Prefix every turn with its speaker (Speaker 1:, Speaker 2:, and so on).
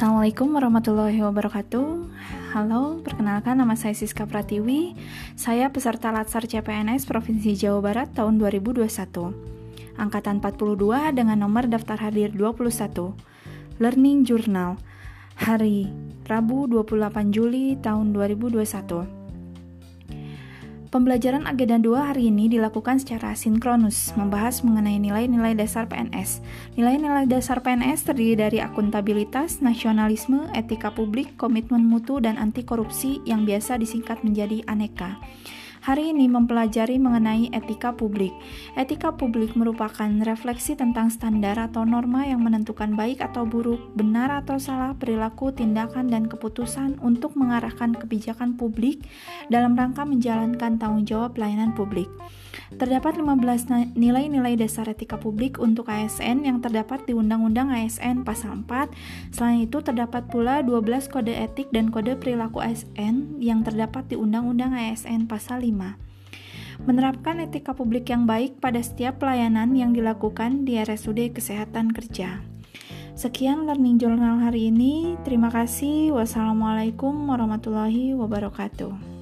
Speaker 1: Assalamualaikum warahmatullahi wabarakatuh. Halo, perkenalkan nama saya Siska Pratiwi. Saya peserta Latsar CPNS Provinsi Jawa Barat tahun 2021 Angkatan 42 dengan nomor daftar hadir 21 Learning Journal Hari Rabu 28 Juli tahun 2021 Pembelajaran agenda 2 hari ini dilakukan secara sinkronus, membahas mengenai nilai-nilai dasar PNS. Nilai-nilai dasar PNS terdiri dari akuntabilitas, nasionalisme, etika publik, komitmen mutu, dan anti korupsi yang biasa disingkat menjadi aneka. Hari ini mempelajari mengenai etika publik. Etika publik merupakan refleksi tentang standar atau norma yang menentukan baik atau buruk, benar atau salah perilaku, tindakan, dan keputusan untuk mengarahkan kebijakan publik dalam rangka menjalankan tanggung jawab pelayanan publik. Terdapat 15 nilai-nilai dasar etika publik untuk ASN yang terdapat di Undang-Undang ASN Pasal 4. Selain itu terdapat pula 12 kode etik dan kode perilaku ASN yang terdapat di Undang-Undang ASN Pasal 5. Menerapkan etika publik yang baik pada setiap pelayanan yang dilakukan di RSUD Kesehatan Kerja. Sekian learning journal hari ini. Terima kasih. Wassalamualaikum warahmatullahi wabarakatuh.